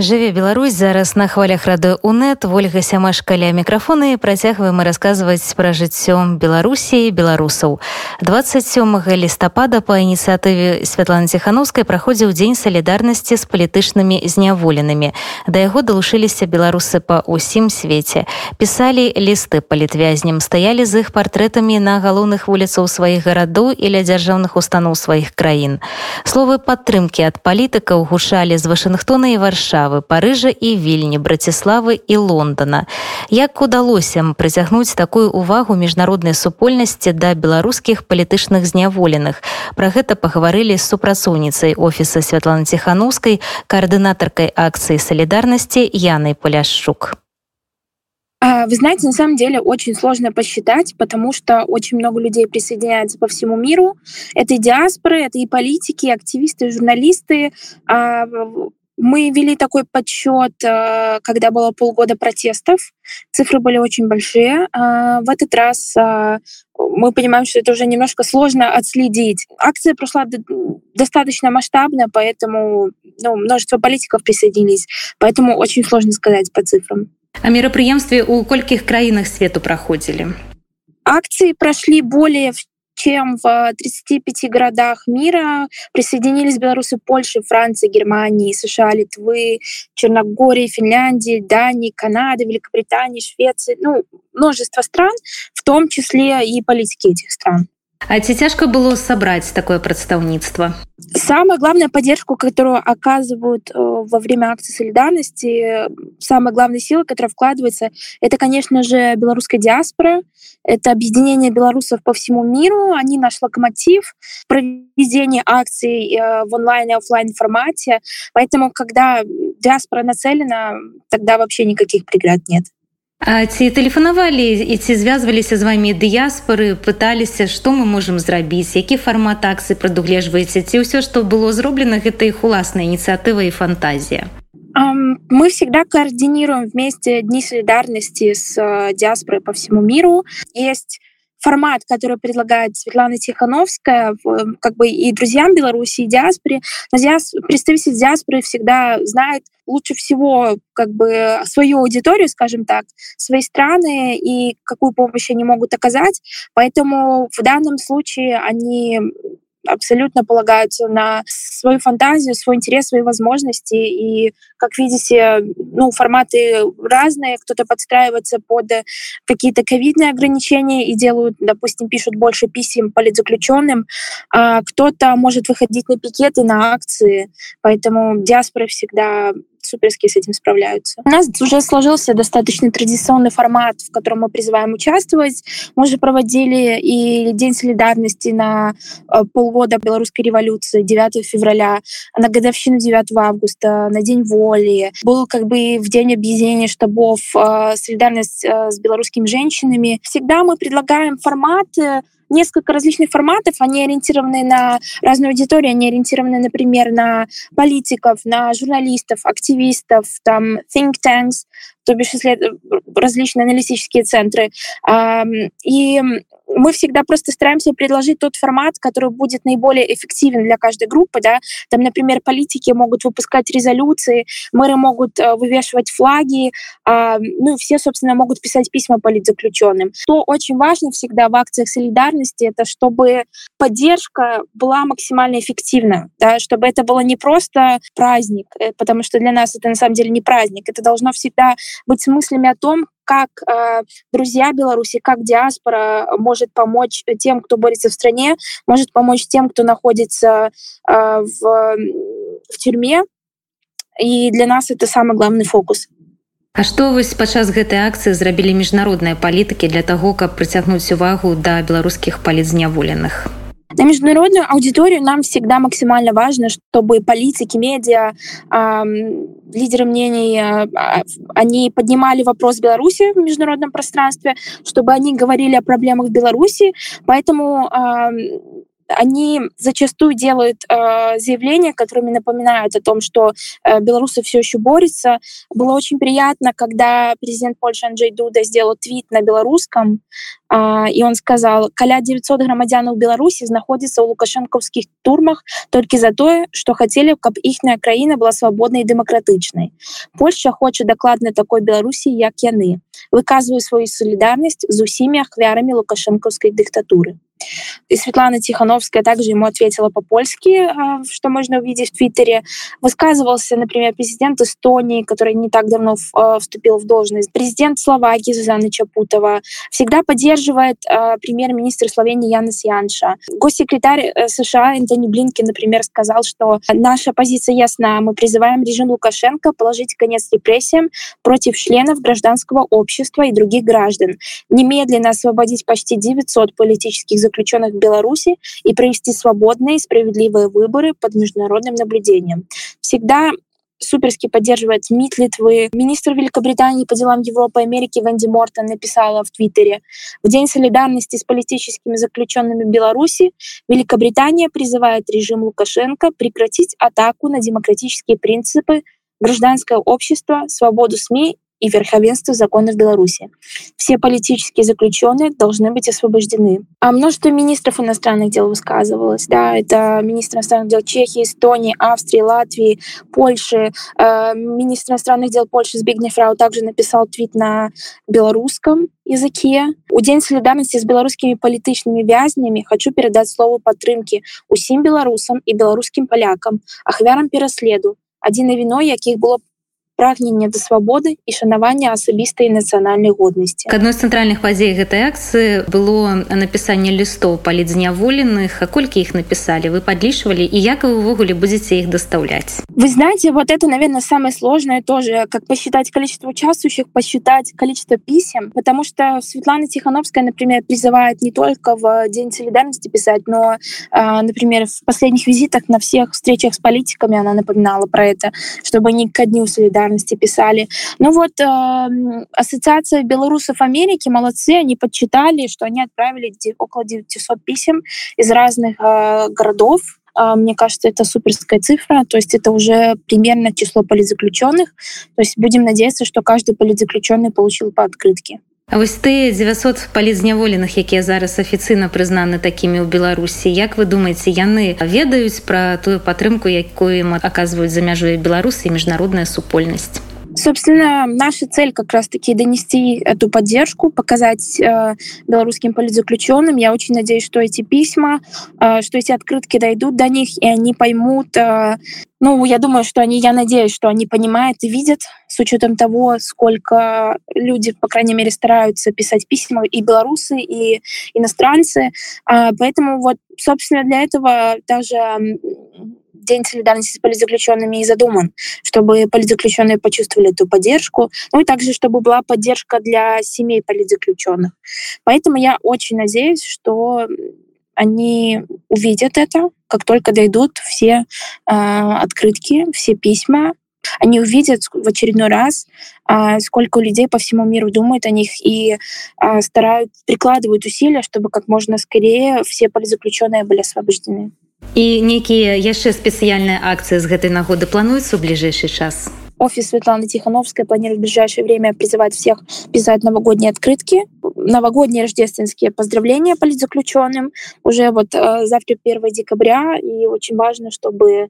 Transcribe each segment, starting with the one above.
Жыве Беларусь зараз на хвалях рады УНэт Вольга сямаш каля мікрафоны працягваем расказваць пра жыццё Беларусі беларусаў. 27 лістапада па ініцыятыве Святланы Ціхановскай праходзіў дзень салідарнасці з палітычнымі зняволенымі. Да яго далучыліся беларусы па ўсім свеце. Пісалі лісты палітвязням, стаялі з іх партрэтамі на галоўных вуліцаў сваіх гарадоў і ля дзяржаўных устаноў сваіх краін. Словы падтрымкі ад палітыкаў гушалі з Вашынгтона і варшавы Варшавы парыжа і вільні браціславы і лондона як удалося прыцягнуць такую увагу міжнароднай супольнасці да беларускіх палітычных зняволеных про гэта пагаварылі з супрацоўніцай офіса святланы ціхановскай коаардынатаркай акцыі солідарнасці янай поляшчук Вы знаете, на самом деле очень сложно посчитать, потому что очень много людей присоединяются по всему миру. Это и диаспоры, это и политики, и активисты, и журналисты. Мы вели такой подсчет, э, когда было полгода протестов. Цифры были очень большие. А, в этот раз а, мы понимаем, что это уже немножко сложно отследить. Акция прошла достаточно масштабно, поэтому ну, множество политиков присоединились. Поэтому очень сложно сказать по цифрам. А мерапрыемстве у кольких краінах свету проходили? Акции прошли более чем в 35 городах мира присоединились белорусы Польши, Франции, Германии, США, Литвы, Черногории, Финляндии, Дании, Канады, Великобритании, Швеции, ну, множество стран, в том числе и политики этих стран. А ці цяжка было сабраць такое прадстаўніцтва самая главная поддержку которую оказывают э, во время акции солидарности самая главная сила которая вкладывается это конечно же белорусская диаспора это объединение белорусов по всему миру они наш локомотив проведение акций э, в онлайн и офлайн формате поэтому когда диаспора нацелена тогда вообще никаких преград нет Ці тэлефанавалі і ці звязваліся з вамі дыяспоры пыталіся што мы можемм зрабіць які фармат акцыі прадугледжваеце ці ўсё што было зроблена гэта іх уласная ініцыятыва і фантазія? Мы всегда координируем вместе дни солидарности с э, диаспорой по всему миру. Есть формат, который предлагает Светлана Тихановская, как бы и друзьям Беларуси, и диаспоре. Но диас... представитель диаспоры всегда знает лучше всего как бы свою аудиторию, скажем так, свои страны и какую помощь они могут оказать. Поэтому в данном случае они абсолютно полагаются на свою фантазию, свой интерес, свои возможности. И, как видите, ну, форматы разные. Кто-то подстраивается под какие-то ковидные ограничения и делают, допустим, пишут больше писем политзаключенным. А кто-то может выходить на пикеты, на акции. Поэтому диаспора всегда суперски с этим справляются. У нас уже сложился достаточно традиционный формат, в котором мы призываем участвовать. Мы уже проводили и День солидарности на э, полгода белорусской революции, 9 февраля, на годовщину 9 августа, на День воли. Был как бы в День объединения штабов э, солидарность э, с белорусскими женщинами. Всегда мы предлагаем форматы, несколько различных форматов, они ориентированы на разную аудиторию, они ориентированы, например, на политиков, на журналистов, активистов, там, think tanks, то бишь различные аналитические центры. И мы всегда просто стараемся предложить тот формат, который будет наиболее эффективен для каждой группы. Да? Там, например, политики могут выпускать резолюции, мэры могут э, вывешивать флаги, ну и все, собственно, могут писать письма политзаключенным. Что очень важно всегда в акциях солидарности, это чтобы поддержка была максимально эффективна, да? чтобы это было не просто праздник, э, потому что для нас это на самом деле не праздник, это должно всегда быть с мыслями о том, как э, друзья Беларуси, как диаспора может помочь тем, кто борется в стране, может помочь тем, кто находится э, в, в тюрьме. И для нас это самый главный фокус. А што вось падчас гэтай акцыі зрабілі міжнародныя палітыкі для таго, каб прыцягнуць увагу да беларускіх палітзняволеных? На международную аудиторию нам всегда максимально важно, чтобы политики, медиа, лидеры мнений, э, они поднимали вопрос Беларуси в международном пространстве, чтобы они говорили о проблемах в Беларуси. Поэтому они зачастую делают э, заявления, которыми напоминают о том, что э, белорусы все еще борются. Было очень приятно, когда президент Польши Анджей Дуда сделал твит на белорусском, э, и он сказал, «Каля 900 громадянаў Беларусі знаходзіцца ў лукашэнкаўскіх турмах толькі за тое, што хацелі, каб іхная краіна была свабоднай і дэмакратычнай. Польша хоча дакладна такой Беларусі, як яны. Выказваю сваю солідарнасць з усімі ахвярамі лукашэнкаўскай дыктатуры. И Светлана Тихановская также ему ответила по-польски, а, что можно увидеть в Твиттере. Высказывался, например, президент Эстонии, который не так давно а, вступил в должность, президент Словакии Зузана Чапутова, всегда поддерживает а, премьер-министр Словении Янис Янша. Госсекретарь э, США Энтони Блинкин, например, сказал, что наша позиция ясна. Мы призываем режим Лукашенко положить конец репрессиям против членов гражданского общества и других граждан. Немедленно освободить почти 900 политических заключенных в Беларуси и провести свободные и справедливые выборы под международным наблюдением. Всегда суперски поддерживает МИД Литвы. Министр Великобритании по делам Европы и Америки Венди Мортон написала в Твиттере, в День солидарности с политическими заключенными Беларуси Великобритания призывает режим Лукашенко прекратить атаку на демократические принципы, гражданское общество, свободу СМИ и верховенство закона в Беларуси. Все политические заключенные должны быть освобождены. А множество министров иностранных дел высказывалось. Да, это министр иностранных дел Чехии, Эстонии, Австрии, Латвии, Польши. Э, министр иностранных дел Польши Збигнев Фрау также написал твит на белорусском языке. У День солидарности с белорусскими политичными вязнями хочу передать слово падтрымкі усім беларусам и белорусским полякам, ахвярам пераследу, адзінай віной якіх было прагнення да свабоды і шанавання асабістай нацыянальнай годнасці к адной з цэнтральных падзей гэтай акцыі было напісанне лістоў палідзняволеных а колькі іх напісалі вы подлічвалі і як вы увогуле будете их доставлять вы знаете вот это наверное самое сложное тоже как посчитать количество участвующих посчитать количество писем потому что Светлана Тихановская например призывает не только в день солидарности писать но например в последних визитах на всех встречах с политиками она напоминала про это чтобы они ко дню солидарности солидарности писали. Ну вот э, Ассоциация белорусов Америки, молодцы, они подсчитали, что они отправили около 900 писем из разных э, городов, а, мне кажется, это суперская цифра, то есть это уже примерно число политзаключенных. То есть будем надеяться, что каждый политзаключенный получил по открытке. А вось ты 900 палізняволеных якія зараз афіцыйна прызнаны такімі ў беларусі як вы думаеце яны ведаюць пра тую падтрымку якую ім аказваюць за мяжой беларусы і міжнародная супольнасць Собственно, наша цель как раз-таки донести эту поддержку, показать э, белорусским политзаключенным. Я очень надеюсь, что эти письма, э, что эти открытки дойдут до них, и они поймут. Э, ну, я думаю, что они, я надеюсь, что они понимают и видят, с учетом того, сколько люди, по крайней мере, стараются писать письма, и белорусы, и иностранцы. Э, поэтому вот, собственно, для этого даже День солидарности с политзаключенными и задуман, чтобы политзаключенные почувствовали эту поддержку, ну и также, чтобы была поддержка для семей политзаключенных. Поэтому я очень надеюсь, что они увидят это, как только дойдут все э, открытки, все письма, они увидят в очередной раз, э, сколько людей по всему миру думают о них и э, старают, прикладывают усилия, чтобы как можно скорее все политзаключенные были освобождены. і нейкія яшчэ спецыяльныя акцыі з гэтай нагоды плануюцца ў бліжэйшы час офис Светланы Тихановской планирует в ближайшее время призывать всех писать новогодние открытки, новогодние рождественские поздравления политзаключенным уже вот э, завтра 1 декабря. И очень важно, чтобы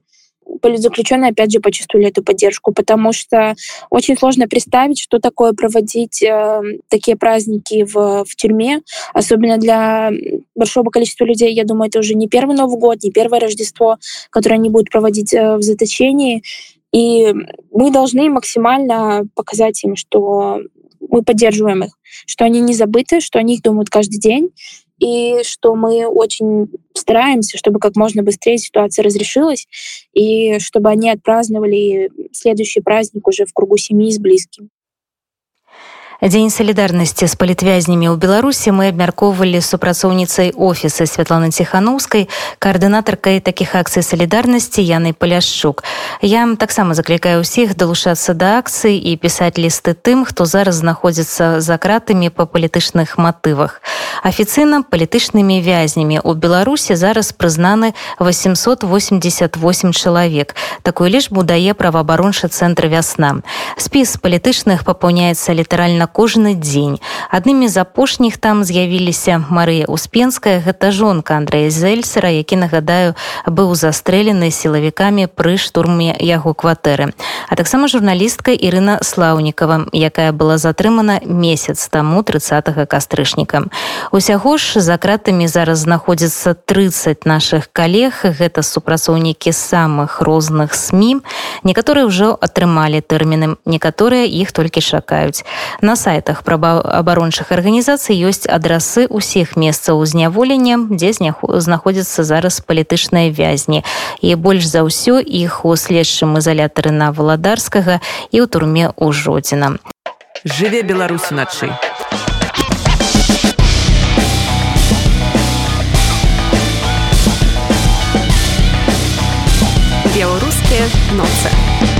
политзаключенные, опять же, почувствовали эту поддержку, потому что очень сложно представить, что такое проводить э, такие праздники в, в тюрьме, особенно для большого количества людей. Я думаю, это уже не первый Новый год, не первое Рождество, которое они будут проводить э, в заточении. И мы должны максимально показать им, что мы поддерживаем их, что они не забыты, что о них думают каждый день, и что мы очень стараемся, чтобы как можно быстрее ситуация разрешилась, и чтобы они отпраздновали следующий праздник уже в кругу семьи с близким. Дзень салідарнасці з палітвязнямі ў Беларусі мы абмяркоўвалі супрацоўніцай офіса Святланы Ціханаўскай, каардынатаркай такіх акцый салідарнасці Янай Паляшчук. Я таксама заклікаю ўсіх далучацца да акцыі і пісаць лісты тым, хто зараз знаходзіцца за кратамі па палітычных матывах. Афіцыйна палітычнымі вязнямі ў Беларусі зараз прызнаны 888 чалавек. Такую лічбу дае праваабарончы цэнтр вясна. Спіс палітычных папаўняецца літаральна кожны дзень. Аднымі з апошніх там з'явіліся Марыя успенская гэта жонка Андрэя зельсера які нагадаю быў застрэлены сілавікамі пры штурме яго кватэры. А таксама журналістка Ірына слаўнікова якая была затрымана месяц таму 30 кастрычніка. Усяго ж за кратамі зараз знаходзіцца 30 наших калег. Гэта супрацоўнікі самых розных сМ некаторыя ўжо атрымалі тэрміны некаторыя іх толькі чакаюць. На сайтах праваабарончых арганізацый ёсць адрасы ўсіх месцаў зняволення дзе знаходзяцца зараз палітычныя вязні і больш за ўсё іх у следчым ізалятары на валадарскага і ў турме ў жодзіна жыве беларус уначы беларускія ноцы